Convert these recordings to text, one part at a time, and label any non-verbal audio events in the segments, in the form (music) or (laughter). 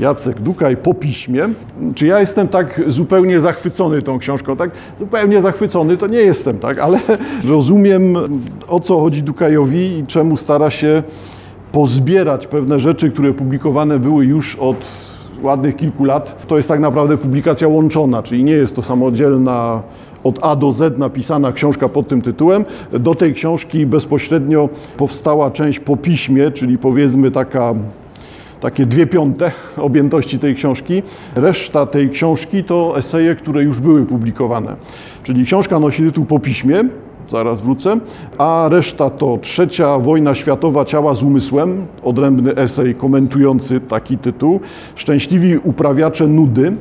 Jacek Dukaj po piśmie. Czy ja jestem tak zupełnie zachwycony tą książką? Tak, zupełnie zachwycony to nie jestem, tak, ale (laughs) rozumiem o co chodzi Dukajowi i czemu stara się pozbierać pewne rzeczy, które publikowane były już od ładnych kilku lat. To jest tak naprawdę publikacja łączona, czyli nie jest to samodzielna od A do Z napisana książka pod tym tytułem. Do tej książki bezpośrednio powstała część po piśmie, czyli powiedzmy taka takie dwie piąte objętości tej książki. Reszta tej książki to eseje, które już były publikowane. Czyli książka nosi tytuł po piśmie, zaraz wrócę, a reszta to Trzecia wojna światowa ciała z umysłem, odrębny esej komentujący taki tytuł, Szczęśliwi uprawiacze nudy,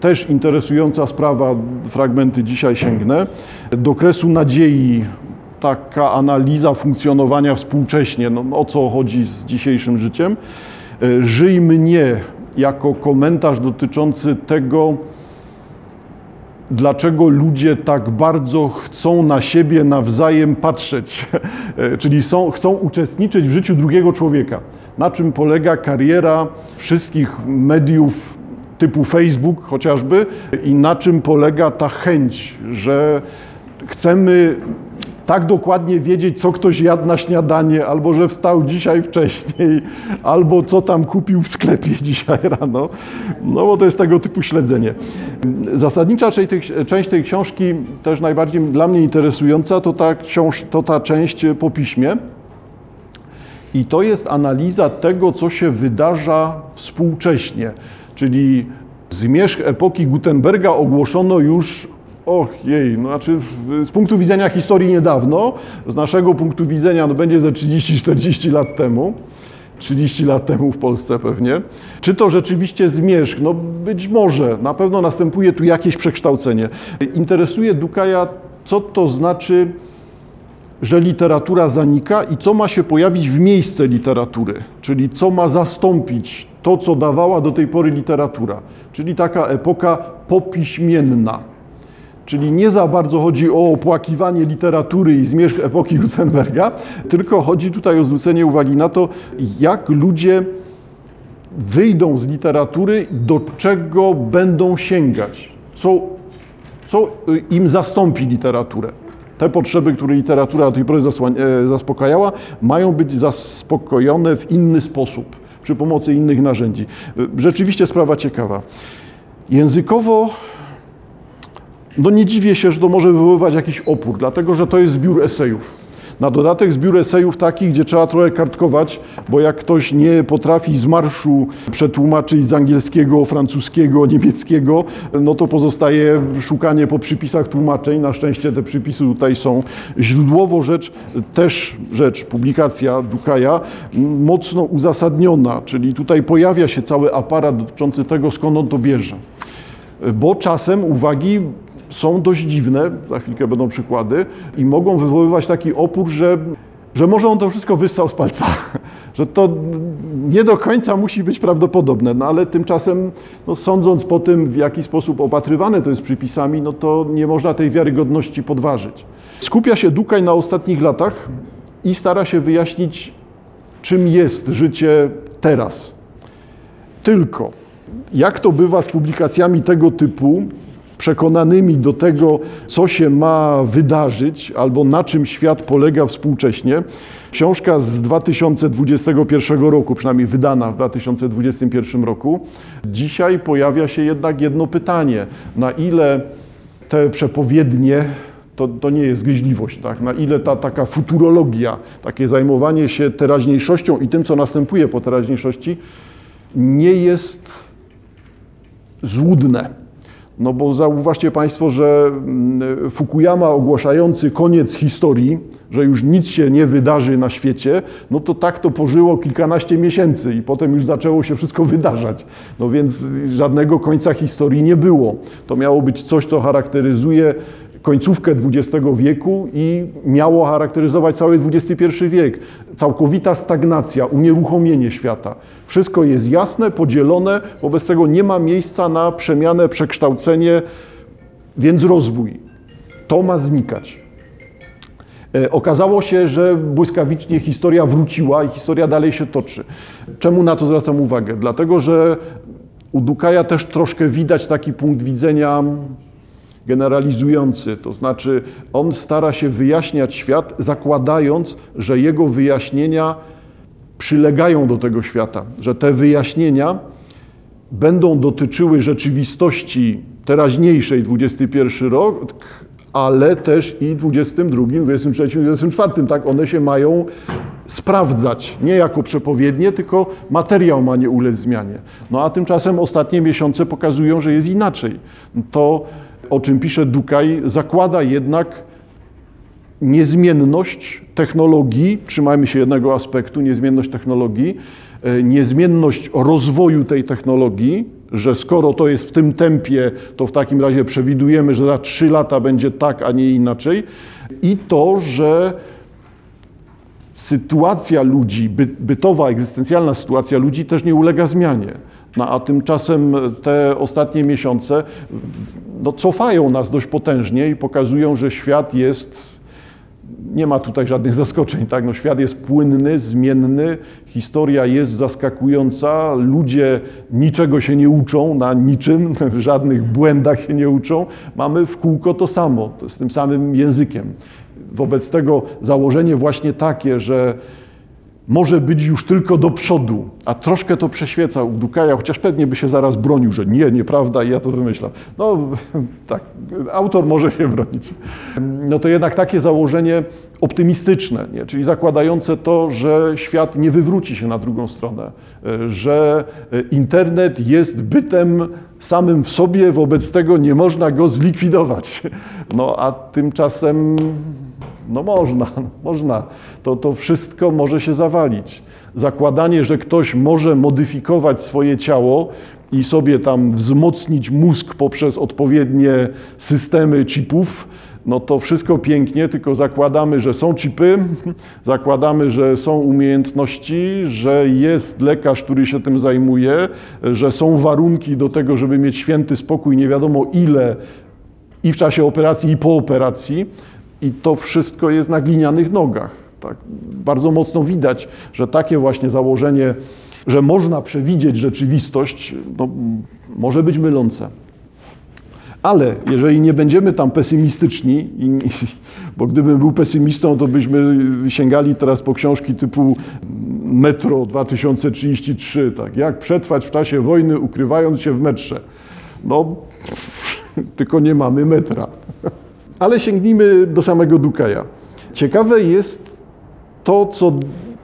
też interesująca sprawa, fragmenty dzisiaj sięgnę, do kresu nadziei, taka analiza funkcjonowania współcześnie, no, o co chodzi z dzisiejszym życiem. Żyj mnie jako komentarz dotyczący tego, dlaczego ludzie tak bardzo chcą na siebie nawzajem patrzeć, (laughs) czyli są, chcą uczestniczyć w życiu drugiego człowieka. Na czym polega kariera wszystkich mediów typu Facebook chociażby i na czym polega ta chęć, że chcemy tak dokładnie wiedzieć, co ktoś jadł na śniadanie, albo że wstał dzisiaj wcześniej, albo co tam kupił w sklepie (laughs) dzisiaj rano. No bo to jest tego typu śledzenie. Zasadnicza część tej, część tej książki, też najbardziej dla mnie interesująca, to ta, książ, to ta część po piśmie. I to jest analiza tego, co się wydarza współcześnie. Czyli zmierzch epoki Gutenberga ogłoszono już Och jej, no znaczy z punktu widzenia historii niedawno, z naszego punktu widzenia no będzie ze 30-40 lat temu, 30 lat temu w Polsce pewnie. Czy to rzeczywiście zmierzch? No być może, na pewno następuje tu jakieś przekształcenie. Interesuje Dukaja, co to znaczy, że literatura zanika i co ma się pojawić w miejsce literatury, czyli co ma zastąpić to, co dawała do tej pory literatura, czyli taka epoka popiśmienna. Czyli nie za bardzo chodzi o opłakiwanie literatury i zmierzch epoki Gutenberga, tylko chodzi tutaj o zwrócenie uwagi na to, jak ludzie wyjdą z literatury, do czego będą sięgać, co, co im zastąpi literaturę. Te potrzeby, które literatura do tej pory zaspokajała, mają być zaspokojone w inny sposób, przy pomocy innych narzędzi. Rzeczywiście sprawa ciekawa. Językowo no nie dziwię się, że to może wywoływać jakiś opór, dlatego że to jest zbiór esejów. Na dodatek zbiór esejów takich, gdzie trzeba trochę kartkować, bo jak ktoś nie potrafi z marszu przetłumaczyć z angielskiego, francuskiego, niemieckiego, no to pozostaje szukanie po przypisach tłumaczeń. Na szczęście te przypisy tutaj są. Źródłowo rzecz, też rzecz, publikacja Dukaja, mocno uzasadniona, czyli tutaj pojawia się cały aparat dotyczący tego, skąd on to bierze. Bo czasem uwagi są dość dziwne, za chwilkę będą przykłady, i mogą wywoływać taki opór, że, że może on to wszystko wyssał z palca, (laughs) że to nie do końca musi być prawdopodobne, no ale tymczasem, no, sądząc po tym, w jaki sposób opatrywane to jest przypisami, no to nie można tej wiarygodności podważyć. Skupia się Dukaj na ostatnich latach i stara się wyjaśnić, czym jest życie teraz. Tylko, jak to bywa z publikacjami tego typu, przekonanymi do tego, co się ma wydarzyć albo na czym świat polega współcześnie. Książka z 2021 roku, przynajmniej wydana w 2021 roku. Dzisiaj pojawia się jednak jedno pytanie: na ile te przepowiednie to, to nie jest gryźliwość, tak? na ile ta taka futurologia, takie zajmowanie się teraźniejszością i tym, co następuje po teraźniejszości, nie jest złudne. No bo zauważcie Państwo, że mm, Fukuyama ogłaszający koniec historii, że już nic się nie wydarzy na świecie, no to tak to pożyło kilkanaście miesięcy i potem już zaczęło się wszystko (laughs) wydarzać. No więc żadnego końca historii nie było. To miało być coś, co charakteryzuje końcówkę XX wieku i miało charakteryzować cały XXI wiek. Całkowita stagnacja, unieruchomienie świata. Wszystko jest jasne, podzielone, wobec tego nie ma miejsca na przemianę, przekształcenie, więc rozwój. To ma znikać. E, Okazało się, że błyskawicznie historia wróciła i historia dalej się toczy. Czemu na to zwracam uwagę? Dlatego, że u Dukaja też troszkę widać taki punkt widzenia generalizujący, to znaczy on stara się wyjaśniać świat, zakładając, że jego wyjaśnienia przylegają do tego świata, że te wyjaśnienia będą dotyczyły rzeczywistości teraźniejszej, XXI rok, ale też i 22, 23, 24, tak, one się mają sprawdzać, nie jako przepowiednie, tylko materiał ma nie ulec zmianie. No a tymczasem ostatnie miesiące pokazują, że jest inaczej. To, o czym pisze Dukaj, zakłada jednak niezmienność technologii, trzymajmy się jednego aspektu, niezmienność technologii, e, niezmienność rozwoju tej technologii, że skoro to jest w tym tempie, to w takim razie przewidujemy, że za trzy lata będzie tak, a nie inaczej. I to, że sytuacja ludzi, by, bytowa, egzystencjalna sytuacja ludzi też nie ulega zmianie. No, a tymczasem te ostatnie miesiące no, cofają nas dość potężnie i pokazują, że świat jest nie ma tutaj żadnych (laughs) zaskoczeń, tak? No, świat jest płynny, zmienny, historia jest zaskakująca, ludzie niczego się nie uczą, na niczym, (laughs) żadnych błędach się nie uczą. Mamy w kółko to samo, to z tym samym językiem. Wobec tego założenie właśnie takie, że może być już tylko do przodu, a troszkę to prześwieca u Dukaja, chociaż pewnie by się zaraz bronił, że nie, nieprawda i ja to wymyślam. No (laughs) tak, autor może się bronić. No to jednak takie założenie optymistyczne, nie? czyli zakładające to, że świat nie wywróci się na drugą stronę, że internet jest bytem samym w sobie, wobec tego nie można go zlikwidować. No a tymczasem no można, (laughs) można. To, to wszystko może się zawalić. Zakładanie, że ktoś może modyfikować swoje ciało i sobie tam wzmocnić mózg poprzez odpowiednie systemy chipów, no to wszystko pięknie, tylko zakładamy, że są chipy, (laughs) zakładamy, że są umiejętności, że jest lekarz, który się tym zajmuje, że są warunki do tego, żeby mieć święty spokój, nie wiadomo ile i w czasie operacji, i po operacji. I to wszystko jest na glinianych nogach. Tak? Bardzo mocno widać, że takie właśnie założenie, że można przewidzieć rzeczywistość, no, może być mylące. Ale jeżeli nie będziemy tam pesymistyczni, (laughs) bo gdybym był pesymistą, to byśmy sięgali teraz po książki typu Metro 2033, tak? jak przetrwać w czasie wojny, ukrywając się w metrze. No, (laughs) tylko nie mamy metra. Ale sięgnijmy do samego Dukaja. Ciekawe jest to, co,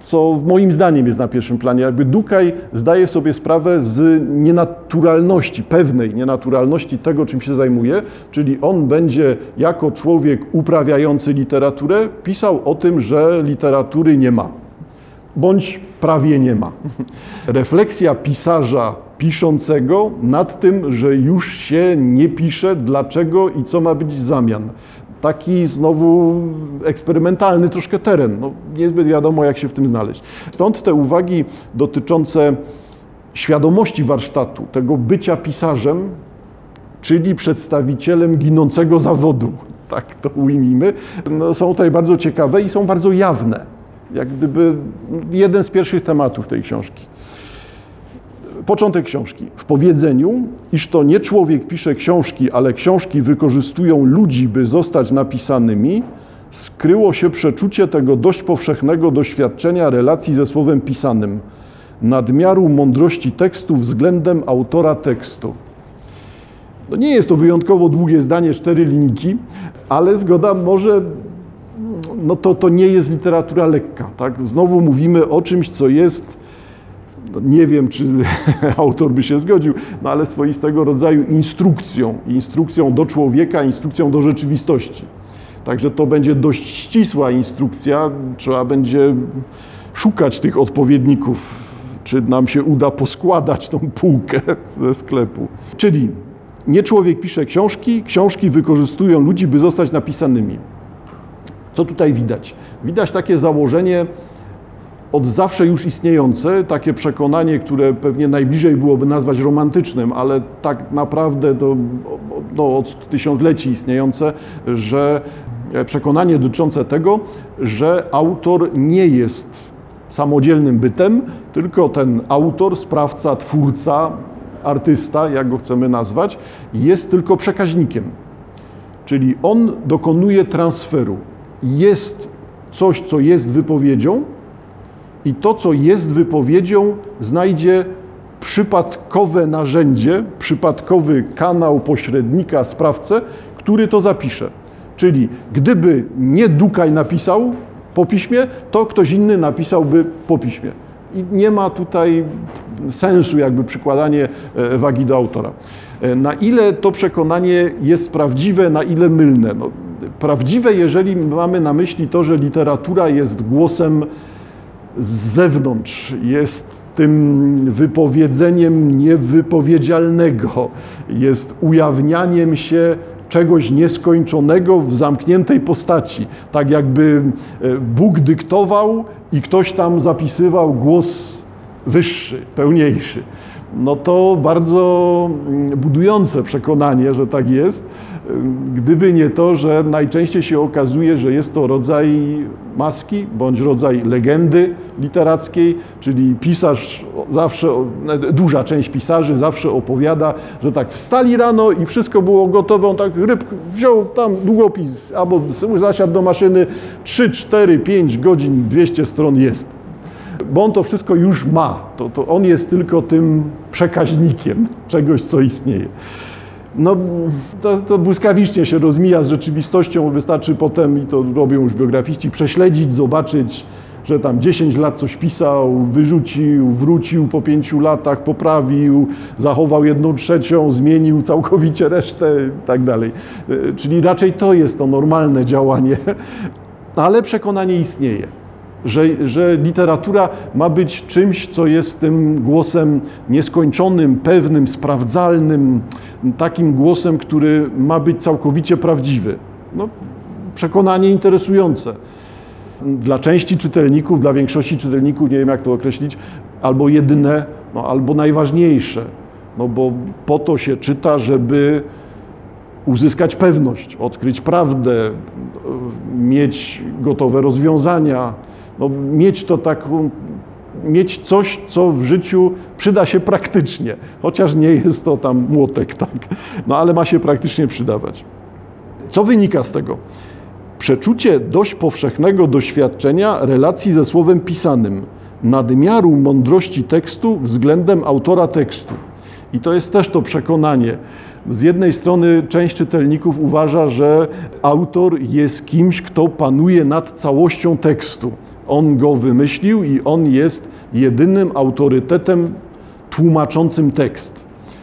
co moim zdaniem jest na pierwszym planie. Jakby Dukaj zdaje sobie sprawę z nienaturalności, pewnej nienaturalności tego, czym się zajmuje, czyli on będzie jako człowiek uprawiający literaturę pisał o tym, że literatury nie ma, bądź prawie nie ma. (laughs) Refleksja pisarza piszącego nad tym, że już się nie pisze, dlaczego i co ma być w zamian. Taki znowu eksperymentalny troszkę teren. No, niezbyt wiadomo, jak się w tym znaleźć. Stąd te uwagi dotyczące świadomości warsztatu, tego bycia pisarzem, czyli przedstawicielem ginącego zawodu, tak to ujmijmy, no, są tutaj bardzo ciekawe i są bardzo jawne. Jak gdyby jeden z pierwszych tematów tej książki. Początek książki. W powiedzeniu, iż to nie człowiek pisze książki, ale książki wykorzystują ludzi, by zostać napisanymi, skryło się przeczucie tego dość powszechnego doświadczenia relacji ze słowem pisanym, nadmiaru mądrości tekstu względem autora tekstu. No nie jest to wyjątkowo długie zdanie, cztery linijki, ale zgoda może no to, to nie jest literatura lekka. Tak? Znowu mówimy o czymś, co jest nie wiem, czy (laughs) autor by się zgodził, no ale swoistego rodzaju instrukcją, instrukcją do człowieka, instrukcją do rzeczywistości. Także to będzie dość ścisła instrukcja, trzeba będzie szukać tych odpowiedników, czy nam się uda poskładać tą półkę (laughs) ze sklepu. Czyli nie człowiek pisze książki, książki wykorzystują ludzi, by zostać napisanymi. Co tutaj widać? Widać takie założenie, od zawsze już istniejące, takie przekonanie, które pewnie najbliżej byłoby nazwać romantycznym, ale tak naprawdę to no, od tysiącleci istniejące, że przekonanie dotyczące tego, że autor nie jest samodzielnym bytem, tylko ten autor, sprawca, twórca, artysta, jak go chcemy nazwać, jest tylko przekaźnikiem. Czyli on dokonuje transferu. Jest coś, co jest wypowiedzią, i to, co jest wypowiedzią, znajdzie przypadkowe narzędzie, przypadkowy kanał pośrednika, sprawcę, który to zapisze. Czyli gdyby nie Dukaj napisał po piśmie, to ktoś inny napisałby po piśmie. I nie ma tutaj sensu jakby przykładanie e, wagi do autora. E, na ile to przekonanie jest prawdziwe, na ile mylne? No, prawdziwe, jeżeli mamy na myśli to, że literatura jest głosem z zewnątrz, jest tym wypowiedzeniem niewypowiedzialnego, jest ujawnianiem się czegoś nieskończonego w zamkniętej postaci. Tak jakby e, Bóg dyktował i ktoś tam zapisywał głos wyższy, pełniejszy. No to bardzo mm, budujące przekonanie, że tak jest. Gdyby nie to, że najczęściej się okazuje, że jest to rodzaj maski bądź rodzaj legendy literackiej, czyli pisarz zawsze, duża część pisarzy zawsze opowiada, że tak wstali rano i wszystko było gotowe, on tak ryb wziął tam długopis albo zasiadł do maszyny, 3, 4, 5 godzin, 200 stron jest. Bo on to wszystko już ma, to, to on jest tylko tym przekaźnikiem czegoś, co istnieje no, to, to, błyskawicznie się rozmija z rzeczywistością. Wystarczy potem, i to robią już biografiści, prześledzić, zobaczyć, że tam 10 lat coś pisał, wyrzucił, wrócił po pięciu latach, poprawił, zachował jedną trzecią, zmienił całkowicie resztę i tak dalej. E, czyli raczej to jest to normalne działanie, ale przekonanie istnieje że, że literatura ma być czymś, co jest tym głosem nieskończonym, pewnym, sprawdzalnym, takim głosem, który ma być całkowicie prawdziwy. No, przekonanie interesujące. Dla części czytelników, dla większości czytelników, nie wiem jak to określić, albo jedyne, no, albo najważniejsze. No bo po to się czyta, żeby uzyskać pewność, odkryć prawdę, mieć gotowe rozwiązania, no, mieć to taką, mieć coś, co w życiu przyda się praktycznie, chociaż nie jest to tam młotek, tak, no ale ma się praktycznie przydawać. Co wynika z tego? Przeczucie dość powszechnego doświadczenia relacji ze słowem pisanym, nadmiaru mądrości tekstu względem autora tekstu. I to jest też to przekonanie. Z jednej strony część czytelników uważa, że autor jest kimś, kto panuje nad całością tekstu. On go wymyślił i on jest jedynym autorytetem tłumaczącym tekst.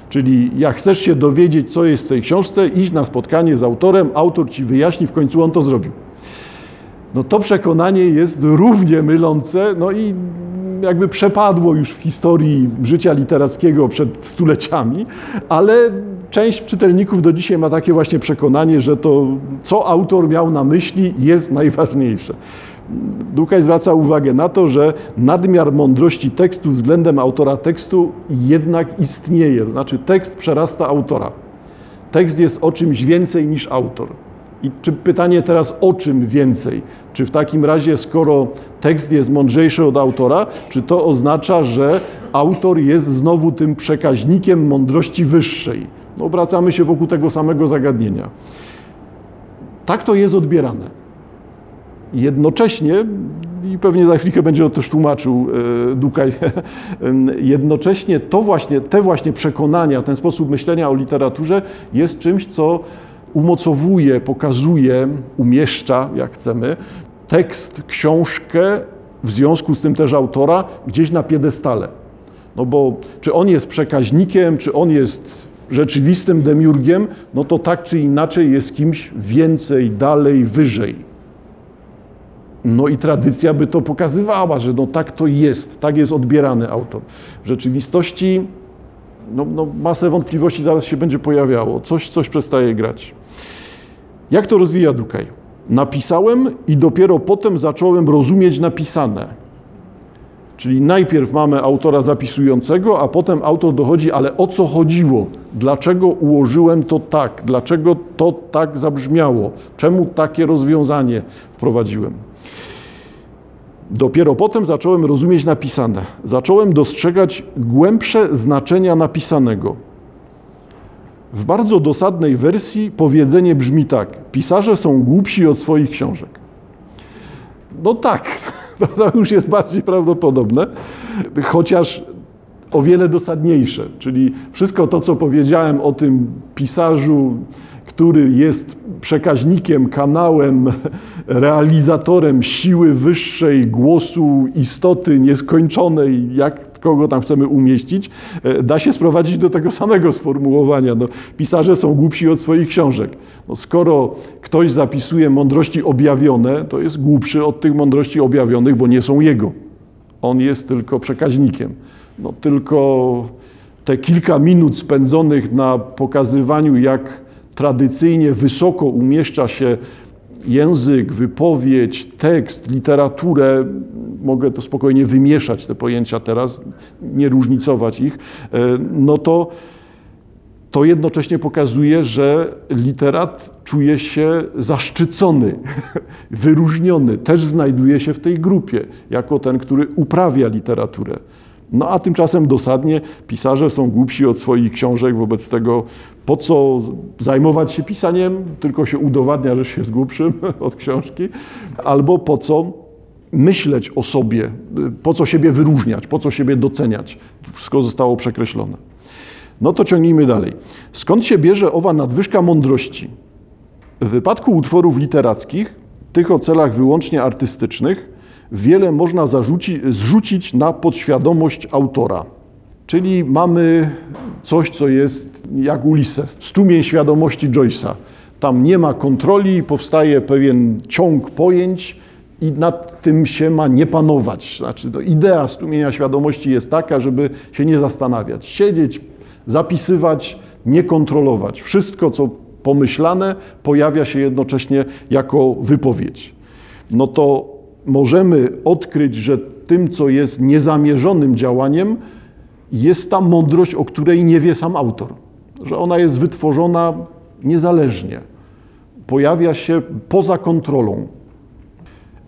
Czyli jak chcesz się dowiedzieć, co jest w tej książce, idź na spotkanie z autorem, autor ci wyjaśni, w końcu on to zrobił. No to przekonanie jest równie mylące, no i jakby przepadło już w historii życia literackiego przed stuleciami, ale część czytelników do dzisiaj ma takie właśnie przekonanie, że to, co autor miał na myśli, jest najważniejsze. Dukaj zwraca uwagę na to, że nadmiar mądrości tekstu względem autora tekstu jednak istnieje. To znaczy tekst przerasta autora. Tekst jest o czymś więcej niż autor. I czy pytanie teraz o czym więcej? Czy w takim razie, skoro tekst jest mądrzejszy od autora, czy to oznacza, że autor jest znowu tym przekaźnikiem mądrości wyższej? No, obracamy się wokół tego samego zagadnienia. Tak to jest odbierane. Jednocześnie, i pewnie za chwilkę będzie to też tłumaczył e, Dukaj, (laughs) jednocześnie to właśnie, te właśnie przekonania, ten sposób myślenia o literaturze jest czymś, co umocowuje, pokazuje, umieszcza, jak chcemy, tekst, książkę, w związku z tym też autora, gdzieś na piedestale. No bo czy on jest przekaźnikiem, czy on jest rzeczywistym demiurgiem, no to tak czy inaczej jest kimś więcej, dalej, wyżej. No i tradycja by to pokazywała, że no tak to jest, tak jest odbierany autor. W rzeczywistości no, no masę wątpliwości zaraz się będzie pojawiało, coś, coś przestaje grać. Jak to rozwija Dukaj? Napisałem i dopiero potem zacząłem rozumieć napisane. Czyli najpierw mamy autora zapisującego, a potem autor dochodzi, ale o co chodziło? Dlaczego ułożyłem to tak? Dlaczego to tak zabrzmiało? Czemu takie rozwiązanie wprowadziłem? Dopiero potem zacząłem rozumieć napisane. Zacząłem dostrzegać głębsze znaczenia napisanego. W bardzo dosadnej wersji powiedzenie brzmi tak: Pisarze są głupsi od swoich książek. No tak, (laughs) to już jest bardziej prawdopodobne, chociaż o wiele dosadniejsze. Czyli wszystko to, co powiedziałem o tym pisarzu, który jest przekaźnikiem, kanałem, realizatorem siły wyższej, głosu istoty nieskończonej, jak kogo tam chcemy umieścić, e, da się sprowadzić do tego samego sformułowania. No, pisarze są głupsi od swoich książek. No, skoro ktoś zapisuje mądrości objawione, to jest głupszy od tych mądrości objawionych, bo nie są jego. On jest tylko przekaźnikiem. No, tylko te kilka minut spędzonych na pokazywaniu, jak tradycyjnie wysoko umieszcza się język, wypowiedź, tekst, literaturę, mogę to spokojnie wymieszać te pojęcia teraz, nie różnicować ich, e, no to, to jednocześnie pokazuje, że literat czuje się zaszczycony, (laughs) wyróżniony, też znajduje się w tej grupie, jako ten, który uprawia literaturę. No a tymczasem dosadnie pisarze są głupsi od swoich książek, wobec tego po co zajmować się pisaniem, tylko się udowadnia, że się jest głupszym (laughs) od książki, albo po co myśleć o sobie, po co siebie wyróżniać, po co siebie doceniać. Wszystko zostało przekreślone. No to ciągnijmy dalej. Skąd się bierze owa nadwyżka mądrości? W wypadku utworów literackich, tych o celach wyłącznie artystycznych, wiele można zarzuci, zrzucić na podświadomość autora. Czyli mamy coś, co jest jak Ulises, strumień świadomości Joyce'a. Tam nie ma kontroli, powstaje pewien ciąg pojęć i nad tym się ma nie panować. Znaczy, to idea strumienia świadomości jest taka, żeby się nie zastanawiać, siedzieć, zapisywać, nie kontrolować. Wszystko, co pomyślane, pojawia się jednocześnie jako wypowiedź. No to możemy odkryć, że tym, co jest niezamierzonym działaniem, jest ta mądrość, o której nie wie sam autor, że ona jest wytworzona niezależnie, pojawia się poza kontrolą.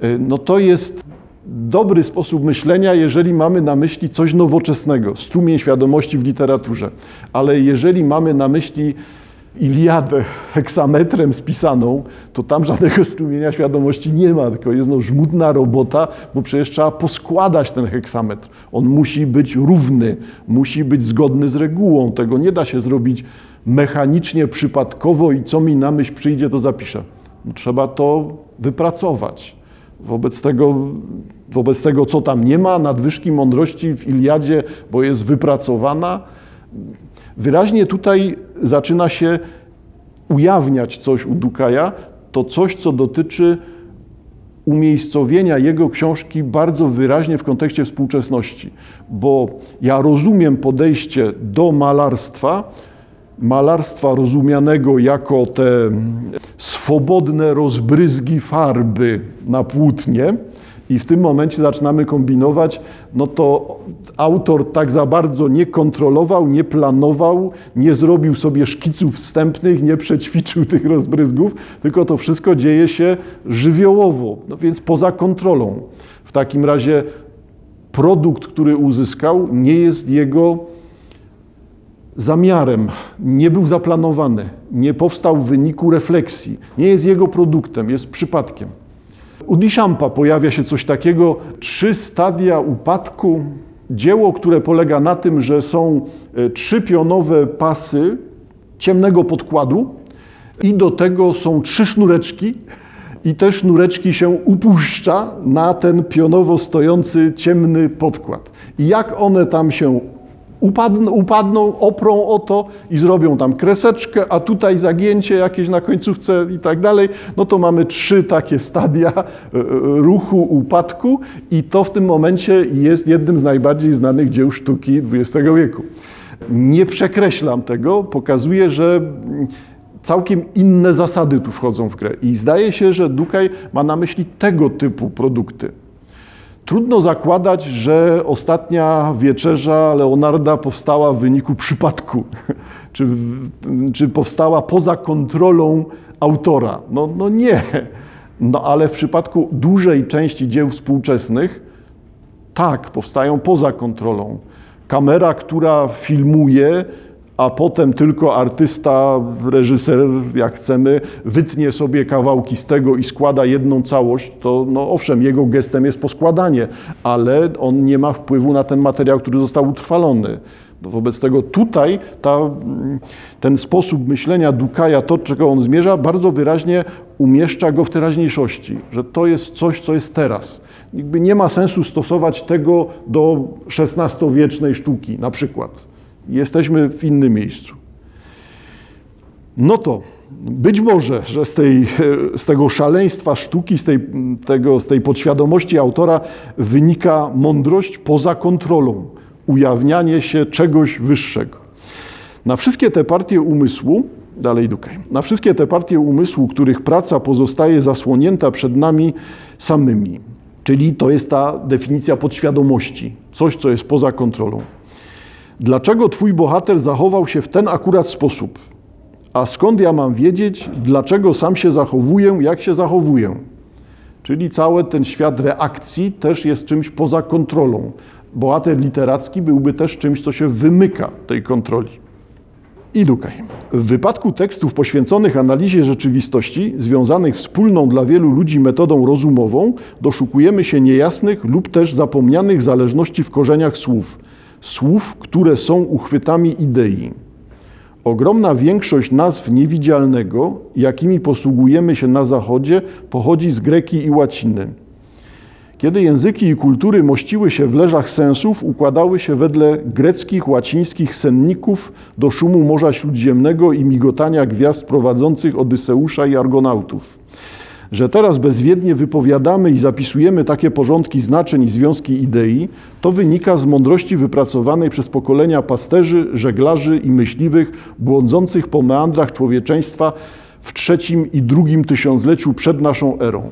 E, no to jest dobry sposób myślenia, jeżeli mamy na myśli coś nowoczesnego, strumień świadomości w literaturze, ale jeżeli mamy na myśli Iliadę heksametrem spisaną, to tam żadnego strumienia świadomości nie ma, tylko jest no żmudna robota, bo przecież trzeba poskładać ten heksametr. On musi być równy, musi być zgodny z regułą. Tego nie da się zrobić mechanicznie, przypadkowo i co mi na myśl przyjdzie, to zapiszę. Trzeba to wypracować. Wobec tego, wobec tego, co tam nie ma, nadwyżki mądrości w Iliadzie, bo jest wypracowana, Wyraźnie tutaj zaczyna się ujawniać coś u Dukaja, to coś, co dotyczy umiejscowienia jego książki bardzo wyraźnie w kontekście współczesności, bo ja rozumiem podejście do malarstwa, malarstwa rozumianego jako te swobodne rozbryzgi farby na płótnie, i w tym momencie zaczynamy kombinować, no to autor tak za bardzo nie kontrolował, nie planował, nie zrobił sobie szkiców wstępnych, nie przećwiczył tych rozbryzgów, tylko to wszystko dzieje się żywiołowo, no więc poza kontrolą. W takim razie produkt, który uzyskał, nie jest jego zamiarem, nie był zaplanowany, nie powstał w wyniku refleksji, nie jest jego produktem, jest przypadkiem. U Duchampa pojawia się coś takiego, trzy stadia upadku, dzieło, które polega na tym, że są e, trzy pionowe pasy ciemnego podkładu i do tego są trzy sznureczki i te sznureczki się upuszcza na ten pionowo stojący ciemny podkład. I jak one tam się upadną, upadną, oprą o to i zrobią tam kreseczkę, a tutaj zagięcie jakieś na końcówce i tak dalej, no to mamy trzy takie stadia e, e, ruchu, upadku i to w tym momencie jest jednym z najbardziej znanych dzieł sztuki XX wieku. Nie przekreślam tego, pokazuję, że całkiem inne zasady tu wchodzą w grę i zdaje się, że Dukaj ma na myśli tego typu produkty. Trudno zakładać, że ostatnia wieczerza Leonarda powstała w wyniku przypadku, (laughs) czy, czy powstała poza kontrolą autora. No, no nie. No ale w przypadku dużej części dzieł współczesnych tak, powstają poza kontrolą. Kamera, która filmuje, a potem tylko artysta, reżyser, jak chcemy, wytnie sobie kawałki z tego i składa jedną całość, to no owszem, jego gestem jest poskładanie, ale on nie ma wpływu na ten materiał, który został utrwalony. No wobec tego tutaj ta, ten sposób myślenia Dukaja, to, czego on zmierza, bardzo wyraźnie umieszcza go w teraźniejszości, że to jest coś, co jest teraz. Jakby nie ma sensu stosować tego do XVI-wiecznej sztuki na przykład. Jesteśmy w innym miejscu. No to być może, że z, tej, z tego szaleństwa sztuki, z tej, tego, z tej podświadomości autora wynika mądrość poza kontrolą, ujawnianie się czegoś wyższego. Na wszystkie te partie umysłu, dalej Dukaj, na wszystkie te partie umysłu, których praca pozostaje zasłonięta przed nami samymi, czyli to jest ta definicja podświadomości, coś, co jest poza kontrolą. Dlaczego twój bohater zachował się w ten akurat sposób? A skąd ja mam wiedzieć, dlaczego sam się zachowuję, jak się zachowuję? Czyli cały ten świat reakcji też jest czymś poza kontrolą. Bohater literacki byłby też czymś, co się wymyka tej kontroli. I Dukaj. W wypadku tekstów poświęconych analizie rzeczywistości, związanych wspólną dla wielu ludzi metodą rozumową, doszukujemy się niejasnych lub też zapomnianych zależności w korzeniach słów. Słów, które są uchwytami idei. Ogromna większość nazw niewidzialnego, jakimi posługujemy się na Zachodzie, pochodzi z greki i łaciny. Kiedy języki i kultury mościły się w leżach sensów, układały się wedle greckich, łacińskich senników do szumu Morza Śródziemnego i migotania gwiazd prowadzących Odyseusza i Argonautów. Że teraz bezwiednie wypowiadamy i zapisujemy takie porządki znaczeń i związki idei, to wynika z mądrości wypracowanej przez pokolenia pasterzy, żeglarzy i myśliwych błądzących po meandrach człowieczeństwa w trzecim i drugim tysiącleciu przed naszą erą.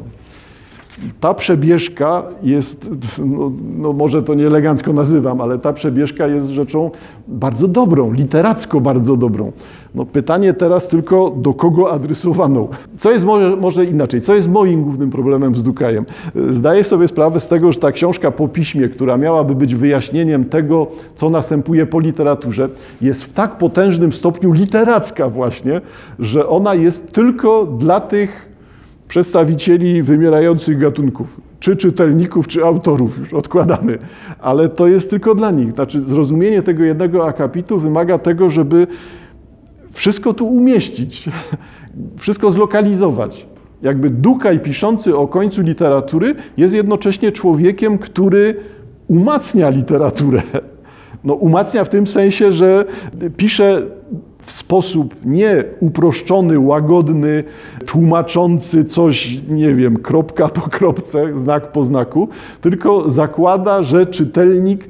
Ta przebieżka jest, no, no, może to nie elegancko nazywam, ale ta przebieżka jest rzeczą bardzo dobrą, literacko bardzo dobrą. No pytanie teraz tylko, do kogo adresowaną? Co jest może, może inaczej? Co jest moim głównym problemem z Dukajem? Zdaję sobie sprawę z tego, że ta książka po piśmie, która miałaby być wyjaśnieniem tego, co następuje po literaturze, jest w tak potężnym stopniu literacka właśnie, że ona jest tylko dla tych przedstawicieli wymierających gatunków, czy czytelników, czy autorów, już odkładamy, ale to jest tylko dla nich. Znaczy, zrozumienie tego jednego akapitu wymaga tego, żeby wszystko tu umieścić, (laughs) wszystko zlokalizować. Jakby Dukaj piszący o końcu literatury jest jednocześnie człowiekiem, który umacnia literaturę. No, umacnia w tym sensie, że pisze w sposób nie uproszczony, łagodny, tłumaczący coś, nie wiem, kropka po kropce, znak po znaku, tylko zakłada, że czytelnik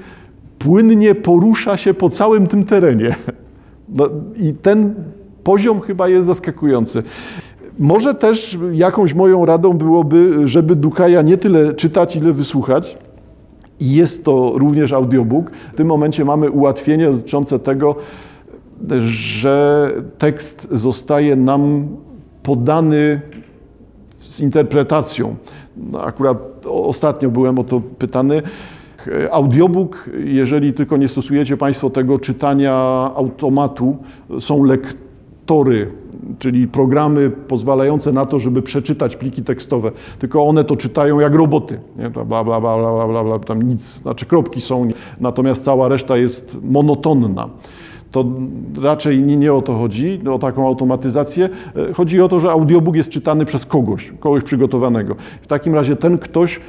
płynnie porusza się po całym tym terenie. No, I ten poziom chyba jest zaskakujący. Może też jakąś moją radą byłoby, żeby Dukaja nie tyle czytać, ile wysłuchać. I jest to również audiobook. W tym momencie mamy ułatwienie dotyczące tego, że tekst zostaje nam podany z interpretacją. No akurat ostatnio byłem o to pytany. Audiobook, jeżeli tylko nie stosujecie Państwo tego czytania automatu, są lektory, czyli programy pozwalające na to, żeby przeczytać pliki tekstowe. Tylko one to czytają jak roboty. Nie? Bla, bla, bla, bla, bla, bla, tam nic, znaczy kropki są, natomiast cała reszta jest monotonna to raczej nie, nie o to chodzi, o taką automatyzację. E, chodzi o to, że audiobook jest czytany przez kogoś, kogoś przygotowanego. W takim razie ten ktoś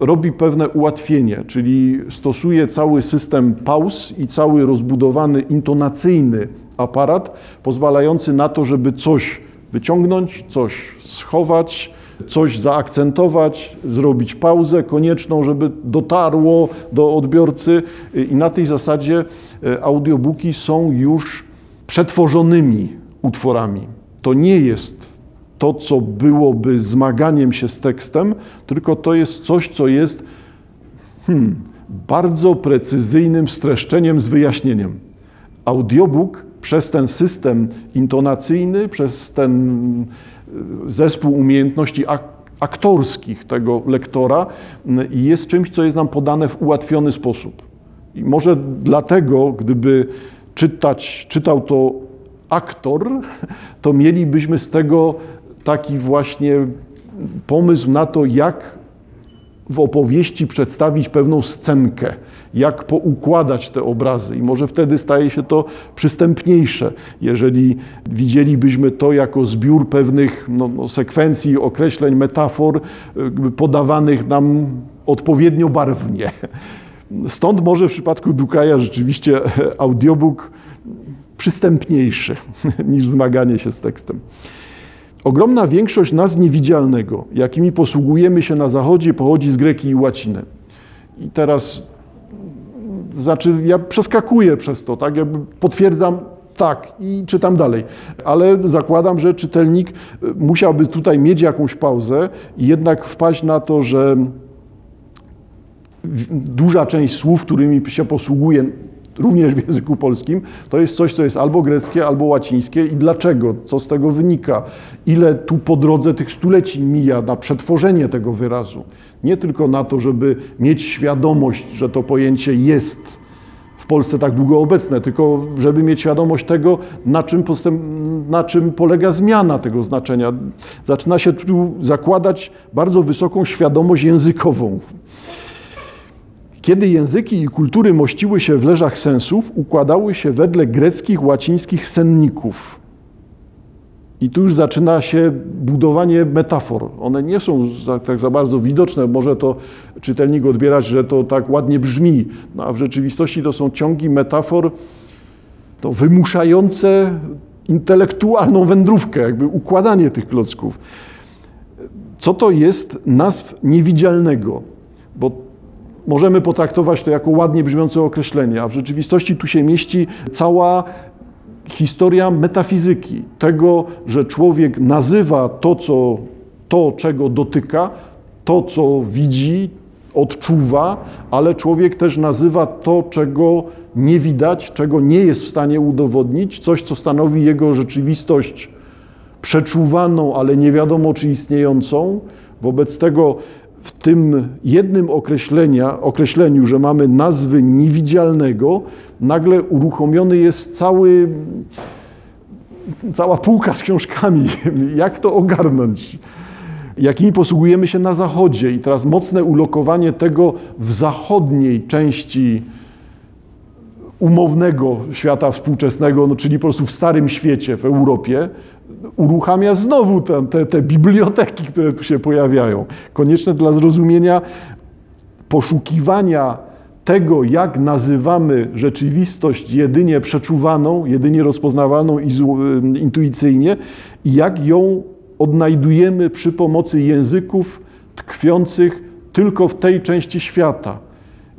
robi pewne ułatwienie, czyli stosuje cały system pauz i cały rozbudowany intonacyjny aparat, pozwalający na to, żeby coś wyciągnąć, coś schować, coś zaakcentować, zrobić pauzę konieczną, żeby dotarło do odbiorcy i na tej zasadzie audiobooki są już przetworzonymi utworami. To nie jest to, co byłoby zmaganiem się z tekstem, tylko to jest coś, co jest Hmm, bardzo precyzyjnym streszczeniem z wyjaśnieniem. Audiobook przez ten system intonacyjny, przez ten y, zespół umiejętności aktorskich tego lektora jest czymś, co jest nam podane w ułatwiony sposób. I może dlatego, gdyby czytać, czytał to aktor, to mielibyśmy z tego taki właśnie pomysł na to, jak w opowieści przedstawić pewną scenkę, jak poukładać te obrazy. I może wtedy staje się to przystępniejsze, jeżeli widzielibyśmy to jako zbiór pewnych no, no, sekwencji, określeń, metafor podawanych nam odpowiednio barwnie. Stąd może w przypadku Dukaja rzeczywiście audiobook przystępniejszy niż zmaganie się z tekstem. Ogromna większość nazw niewidzialnego, jakimi posługujemy się na Zachodzie, pochodzi z greki i łaciny. I teraz, znaczy, ja przeskakuję przez to, tak? Jakby potwierdzam tak i czytam dalej. Ale zakładam, że czytelnik musiałby tutaj mieć jakąś pauzę i jednak wpaść na to, że duża część słów, którymi się posługuje, również w języku polskim, to jest coś, co jest albo greckie, albo łacińskie i dlaczego, co z tego wynika, ile tu po drodze tych stuleci mija na przetworzenie tego wyrazu. Nie tylko na to, żeby mieć świadomość, że to pojęcie jest w Polsce tak długo obecne, tylko żeby mieć świadomość tego, na czym, postęp, na czym polega zmiana tego znaczenia. Zaczyna się tu zakładać bardzo wysoką świadomość językową. Kiedy języki i kultury mościły się w leżach sensów, układały się wedle greckich, łacińskich senników. I tu już zaczyna się budowanie metafor. One nie są za, tak za bardzo widoczne. Może to czytelnik odbierać, że to tak ładnie brzmi, no, a w rzeczywistości to są ciągi metafor to wymuszające intelektualną wędrówkę, jakby układanie tych klocków. Co to jest nazw niewidzialnego? Bo Możemy potraktować to jako ładnie brzmiące określenie, a w rzeczywistości tu się mieści cała historia metafizyki, tego, że człowiek nazywa to, co, to, czego dotyka, to, co widzi, odczuwa, ale człowiek też nazywa to, czego nie widać, czego nie jest w stanie udowodnić, coś, co stanowi jego rzeczywistość przeczuwaną, ale nie wiadomo czy istniejącą. Wobec tego w tym jednym określeniu, że mamy nazwy niewidzialnego, nagle uruchomiony jest cały, cała półka z książkami. (laughs) Jak to ogarnąć? Jakimi posługujemy się na Zachodzie? I teraz mocne ulokowanie tego w zachodniej części umownego świata współczesnego, no, czyli po prostu w starym świecie, w Europie, uruchamia znowu te, te, te biblioteki, które tu się pojawiają. Konieczne dla zrozumienia poszukiwania tego, jak nazywamy rzeczywistość jedynie przeczuwaną, jedynie rozpoznawalną y, intuicyjnie i jak ją odnajdujemy przy pomocy języków tkwiących tylko w tej części świata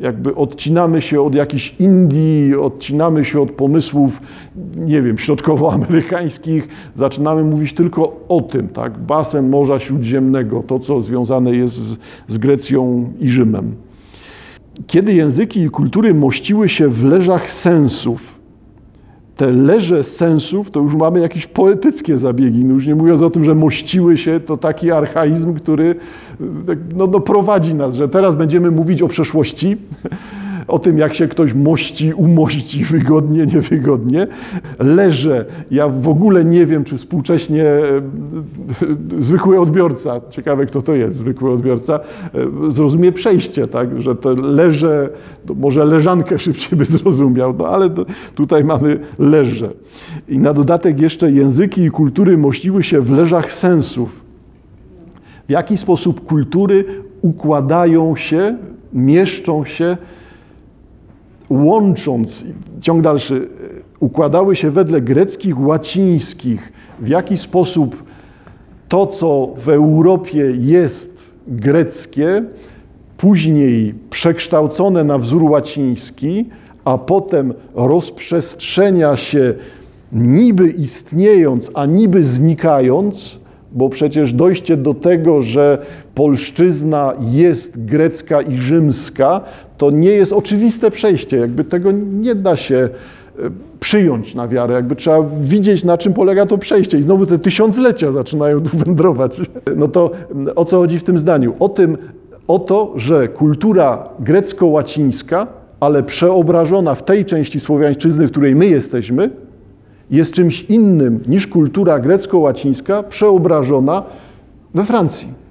jakby odcinamy się od jakichś Indii, odcinamy się od pomysłów, nie wiem, środkowoamerykańskich, zaczynamy mówić tylko o tym, tak, basen Morza Śródziemnego, to co związane jest z, z Grecją i Rzymem. Kiedy języki i kultury mościły się w leżach sensów, te leże sensów, to już mamy jakieś poetyckie zabiegi, no już nie mówiąc o tym, że mościły się, to taki archaizm, który no, no prowadzi nas, że teraz będziemy mówić o przeszłości, o tym, jak się ktoś mości, umości wygodnie, niewygodnie. Leżę. Ja w ogóle nie wiem, czy współcześnie e, zwykły odbiorca, ciekawe kto to jest, zwykły odbiorca, e, zrozumie przejście, tak, że to leże, może leżankę szybciej by zrozumiał, no ale tutaj mamy leże. I na dodatek jeszcze języki i kultury mościły się w leżach sensów. W jaki sposób kultury układają się, mieszczą się łącząc, ciąg dalszy, układały się wedle greckich, łacińskich, w jaki sposób to, co w Europie jest greckie, później przekształcone na wzór łaciński, a potem rozprzestrzenia się niby istniejąc, a niby znikając, bo przecież dojście do tego, że polszczyzna jest grecka i rzymska, to nie jest oczywiste przejście. Jakby tego nie da się e, przyjąć na wiarę. Jakby trzeba widzieć, na czym polega to przejście. I znowu te tysiąclecia zaczynają tu (laughs) wędrować. No to o co chodzi w tym zdaniu? O tym, o to, że kultura grecko-łacińska, ale przeobrażona w tej części słowiańszczyzny, w której my jesteśmy, jest czymś innym niż kultura grecko-łacińska przeobrażona we Francji.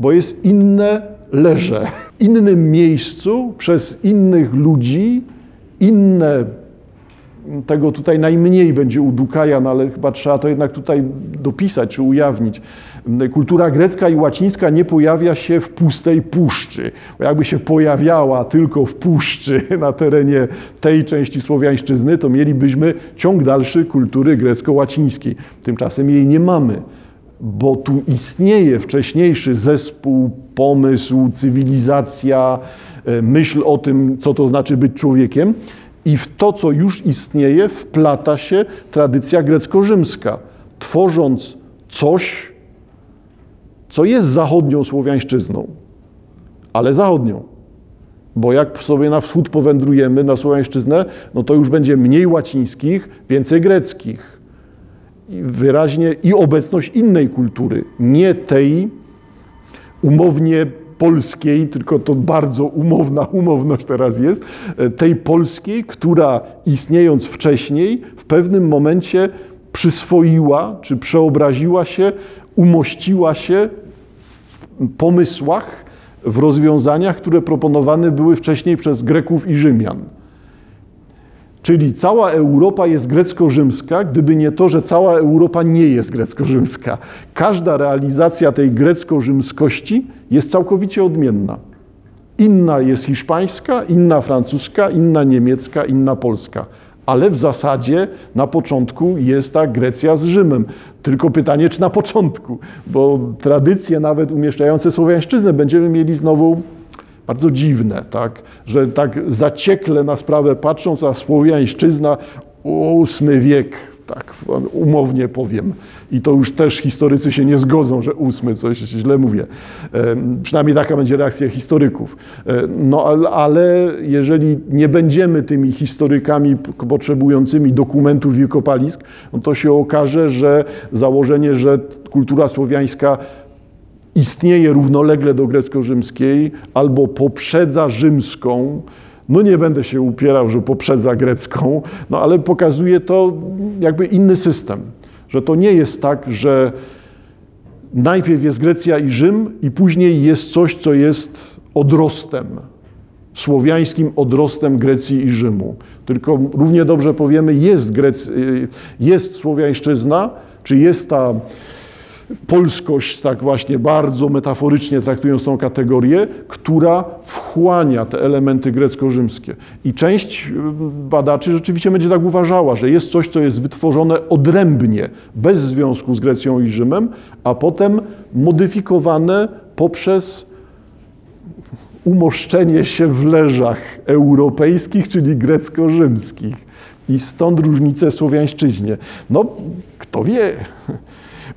Bo jest inne leże, (laughs) innym miejscu, przez innych ludzi, inne tego tutaj najmniej będzie u Dukaja, no ale chyba trzeba to jednak tutaj dopisać czy ujawnić. Kultura grecka i łacińska nie pojawia się w pustej puszczy. Bo jakby się pojawiała tylko w puszczy (laughs) na terenie tej części słowiańszczyzny, to mielibyśmy ciąg dalszy kultury grecko-łacińskiej. Tymczasem jej nie mamy, bo tu istnieje wcześniejszy zespół, pomysł, cywilizacja, e, myśl o tym, co to znaczy być człowiekiem. I w to, co już istnieje, wplata się tradycja grecko-rzymska, tworząc coś, co jest zachodnią słowiańszczyzną, ale zachodnią. Bo jak sobie na wschód powędrujemy, na słowiańszczyznę, no to już będzie mniej łacińskich, więcej greckich. Wyraźnie i obecność innej kultury, nie tej umownie polskiej, tylko to bardzo umowna (laughs) umowność teraz jest, tej polskiej, która istniejąc wcześniej, w pewnym momencie przyswoiła czy przeobraziła się, umościła się w pomysłach, w rozwiązaniach, które proponowane były wcześniej przez Greków i Rzymian. Czyli cała Europa jest grecko-rzymska, gdyby nie to, że cała Europa nie jest grecko-rzymska. Każda realizacja tej grecko-rzymskości jest całkowicie odmienna. Inna jest hiszpańska, inna francuska, inna niemiecka, inna polska. Ale w zasadzie na początku jest ta Grecja z Rzymem. Tylko pytanie, czy na początku, bo tradycje nawet umieszczające słowiańszczyznę będziemy mieli znowu bardzo dziwne, tak? że tak zaciekle na sprawę patrząc, a słowiańszczyzna, ósmy wiek, tak umownie powiem. I to już też historycy się nie zgodzą, że ósmy, coś źle mówię. Przynajmniej taka będzie reakcja historyków. No ale jeżeli nie będziemy tymi historykami potrzebującymi dokumentów wiekopalisk, no to się okaże, że założenie, że kultura słowiańska istnieje równolegle do grecko-rzymskiej albo poprzedza rzymską, no nie będę się upierał, że poprzedza grecką, no ale pokazuje to jakby inny system, że to nie jest tak, że najpierw jest Grecja i Rzym i później jest coś, co jest odrostem, słowiańskim odrostem Grecji i Rzymu. Tylko równie dobrze powiemy, jest, Grec, jest słowiańszczyzna, czy jest ta polskość, tak właśnie bardzo metaforycznie traktując tą kategorię, która wchłania te elementy grecko-rzymskie. I część y, badaczy rzeczywiście będzie tak uważała, że jest coś, co jest wytworzone odrębnie, bez związku z Grecją i Rzymem, a potem modyfikowane poprzez umoszczenie się w leżach europejskich, czyli grecko-rzymskich. I stąd różnice słowiańszczyźnie. No, kto wie.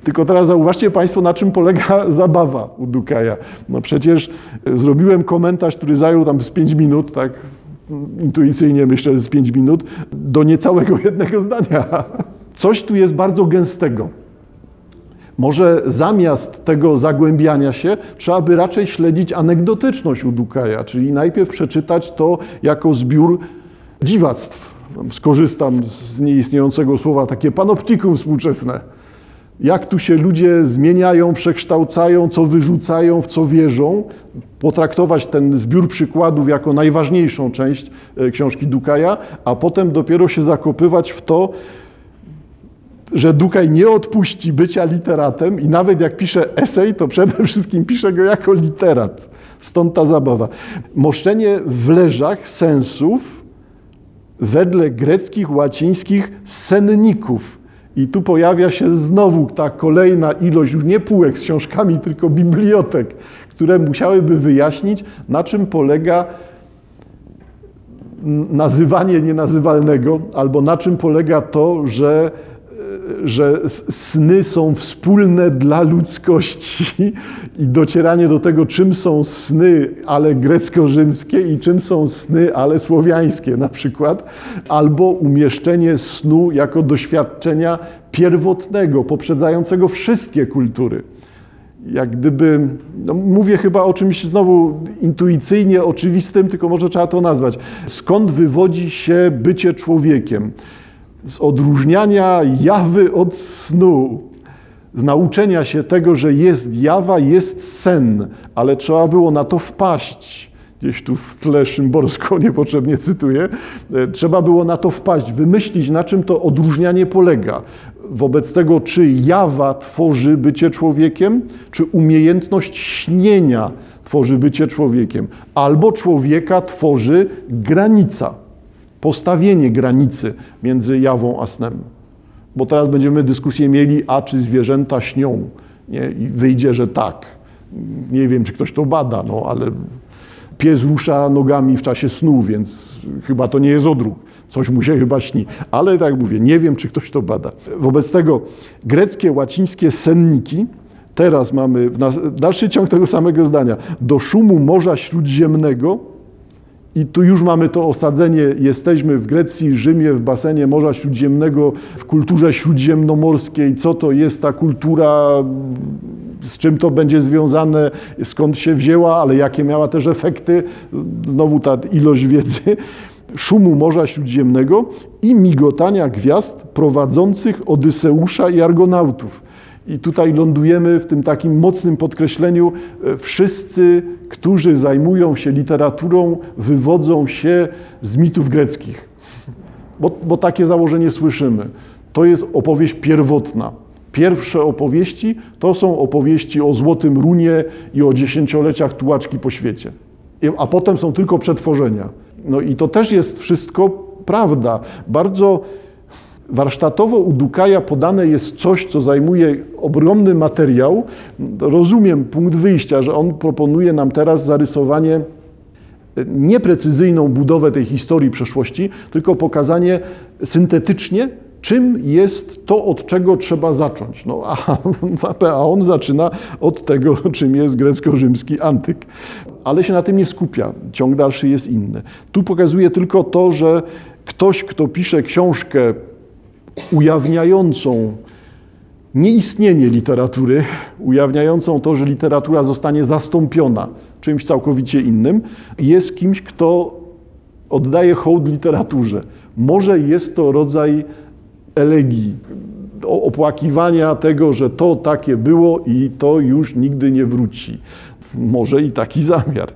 Tylko teraz zauważcie Państwo, na czym polega (laughs) zabawa u Dukaja. No przecież e, zrobiłem komentarz, który zajął tam z 5 minut, tak intuicyjnie myślę, z 5 minut, do niecałego (laughs) jednego zdania. Coś tu jest bardzo gęstego. Może zamiast tego zagłębiania się, trzeba by raczej śledzić anegdotyczność u Dukaja, czyli najpierw przeczytać to jako zbiór dziwactw. Skorzystam z nieistniejącego słowa, takie panoptikum współczesne jak tu się ludzie zmieniają, przekształcają, co wyrzucają, w co wierzą, potraktować ten zbiór przykładów jako najważniejszą część e, książki Dukaja, a potem dopiero się zakopywać w to, że Dukaj nie odpuści bycia literatem i nawet jak pisze esej, to przede (laughs) wszystkim pisze go jako literat. Stąd ta zabawa. Moszczenie w leżach sensów wedle greckich, łacińskich senników i tu pojawia się znowu ta kolejna ilość już nie półek z książkami, tylko bibliotek, które musiałyby wyjaśnić, na czym polega nazywanie nienazywalnego, albo na czym polega to, że że sny są wspólne dla ludzkości i docieranie do tego, czym są sny, ale grecko-rzymskie i czym są sny, ale słowiańskie na przykład, albo umieszczenie snu jako doświadczenia pierwotnego, poprzedzającego wszystkie kultury jak gdyby, no mówię chyba o czymś znowu intuicyjnie oczywistym, tylko może trzeba to nazwać. Skąd wywodzi się bycie człowiekiem? Z odróżniania jawy od snu, z nauczenia się tego, że jest jawa, jest sen, ale trzeba było na to wpaść. Gdzieś tu w tle Szymborsko (laughs) niepotrzebnie cytuję. Trzeba było na to wpaść, wymyślić, na czym to odróżnianie polega wobec tego, czy jawa tworzy bycie człowiekiem, czy umiejętność śnienia tworzy bycie człowiekiem, albo człowieka tworzy granica, postawienie granicy między jawą a snem. Bo teraz będziemy dyskusję mieli, a czy zwierzęta śnią. Nie? I wyjdzie, że tak. Nie wiem, czy ktoś to bada, no ale pies rusza nogami w czasie snu, więc chyba to nie jest odruch. Coś mu się chyba śni. Ale tak mówię, nie wiem, czy ktoś to bada. Wobec tego greckie, łacińskie senniki, teraz mamy dalszy ciąg tego samego zdania, do szumu Morza Śródziemnego, i tu już mamy to osadzenie, jesteśmy w Grecji, Rzymie, w basenie Morza Śródziemnego, w kulturze śródziemnomorskiej. Co to jest ta kultura, z czym to będzie związane, skąd się wzięła, ale jakie miała też efekty. Znowu ta ilość wiedzy szumu Morza Śródziemnego i migotania gwiazd prowadzących Odyseusza i Argonautów. I tutaj lądujemy w tym takim mocnym podkreśleniu, wszyscy, którzy zajmują się literaturą, wywodzą się z mitów greckich. Bo, bo takie założenie słyszymy. To jest opowieść pierwotna. Pierwsze opowieści to są opowieści o Złotym Runie i o dziesięcioleciach tułaczki po świecie. A potem są tylko przetworzenia. No i to też jest wszystko prawda. Bardzo warsztatowo u Dukaja podane jest coś, co zajmuje ogromny materiał. Rozumiem punkt wyjścia, że on proponuje nam teraz zarysowanie nieprecyzyjną budowę tej historii przeszłości, tylko pokazanie syntetycznie, czym jest to, od czego trzeba zacząć. No, (laughs) a, a on zaczyna od tego, czym jest grecko-rzymski antyk ale się na tym nie skupia. Ciąg dalszy jest inny. Tu pokazuje tylko to, że ktoś, kto pisze książkę ujawniającą nieistnienie literatury, ujawniającą to, że literatura zostanie zastąpiona czymś całkowicie innym, jest kimś, kto oddaje hołd literaturze. Może jest to rodzaj elegii, opłakiwania tego, że to takie było i to już nigdy nie wróci może i taki zamiar.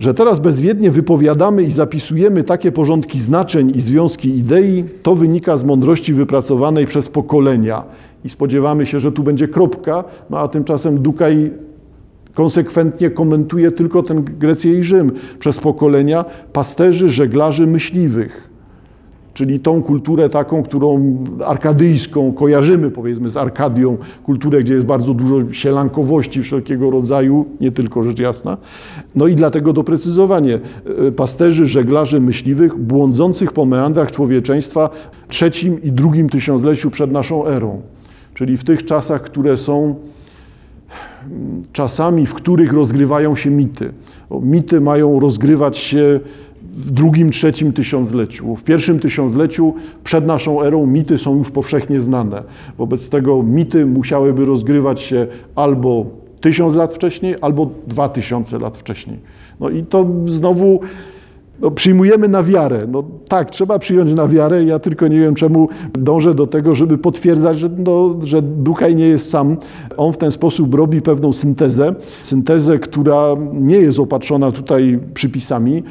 Że teraz bezwiednie wypowiadamy i zapisujemy takie porządki znaczeń i związki idei, to wynika z mądrości wypracowanej przez pokolenia. I spodziewamy się, że tu będzie kropka, no a tymczasem Dukaj konsekwentnie komentuje tylko ten Grecję i Rzym przez pokolenia pasterzy, żeglarzy, myśliwych czyli tą kulturę taką, którą arkadyjską kojarzymy powiedzmy z Arkadią, kulturę, gdzie jest bardzo dużo sielankowości wszelkiego rodzaju, nie tylko rzecz jasna. No i dlatego doprecyzowanie e, pasterzy, żeglarzy, myśliwych, błądzących po meandrach człowieczeństwa trzecim i drugim tysiącleciu przed naszą erą, czyli w tych czasach, które są mm, czasami, w których rozgrywają się mity. Mity mają rozgrywać się w drugim, trzecim tysiącleciu. W pierwszym tysiącleciu przed naszą erą mity są już powszechnie znane. Wobec tego mity musiałyby rozgrywać się albo tysiąc lat wcześniej, albo dwa tysiące lat wcześniej. No i to znowu no, przyjmujemy na wiarę. No tak, trzeba przyjąć na wiarę. Ja tylko nie wiem, czemu dążę do tego, żeby potwierdzać, że, no, że Dukaj nie jest sam. On w ten sposób robi pewną syntezę. Syntezę, która nie jest opatrzona tutaj przypisami,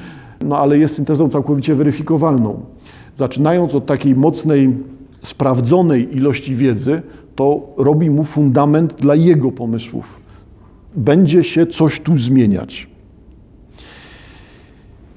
no ale jest syntezą całkowicie weryfikowalną. Zaczynając od takiej mocnej, sprawdzonej ilości wiedzy, to robi mu fundament dla jego pomysłów. Będzie się coś tu zmieniać.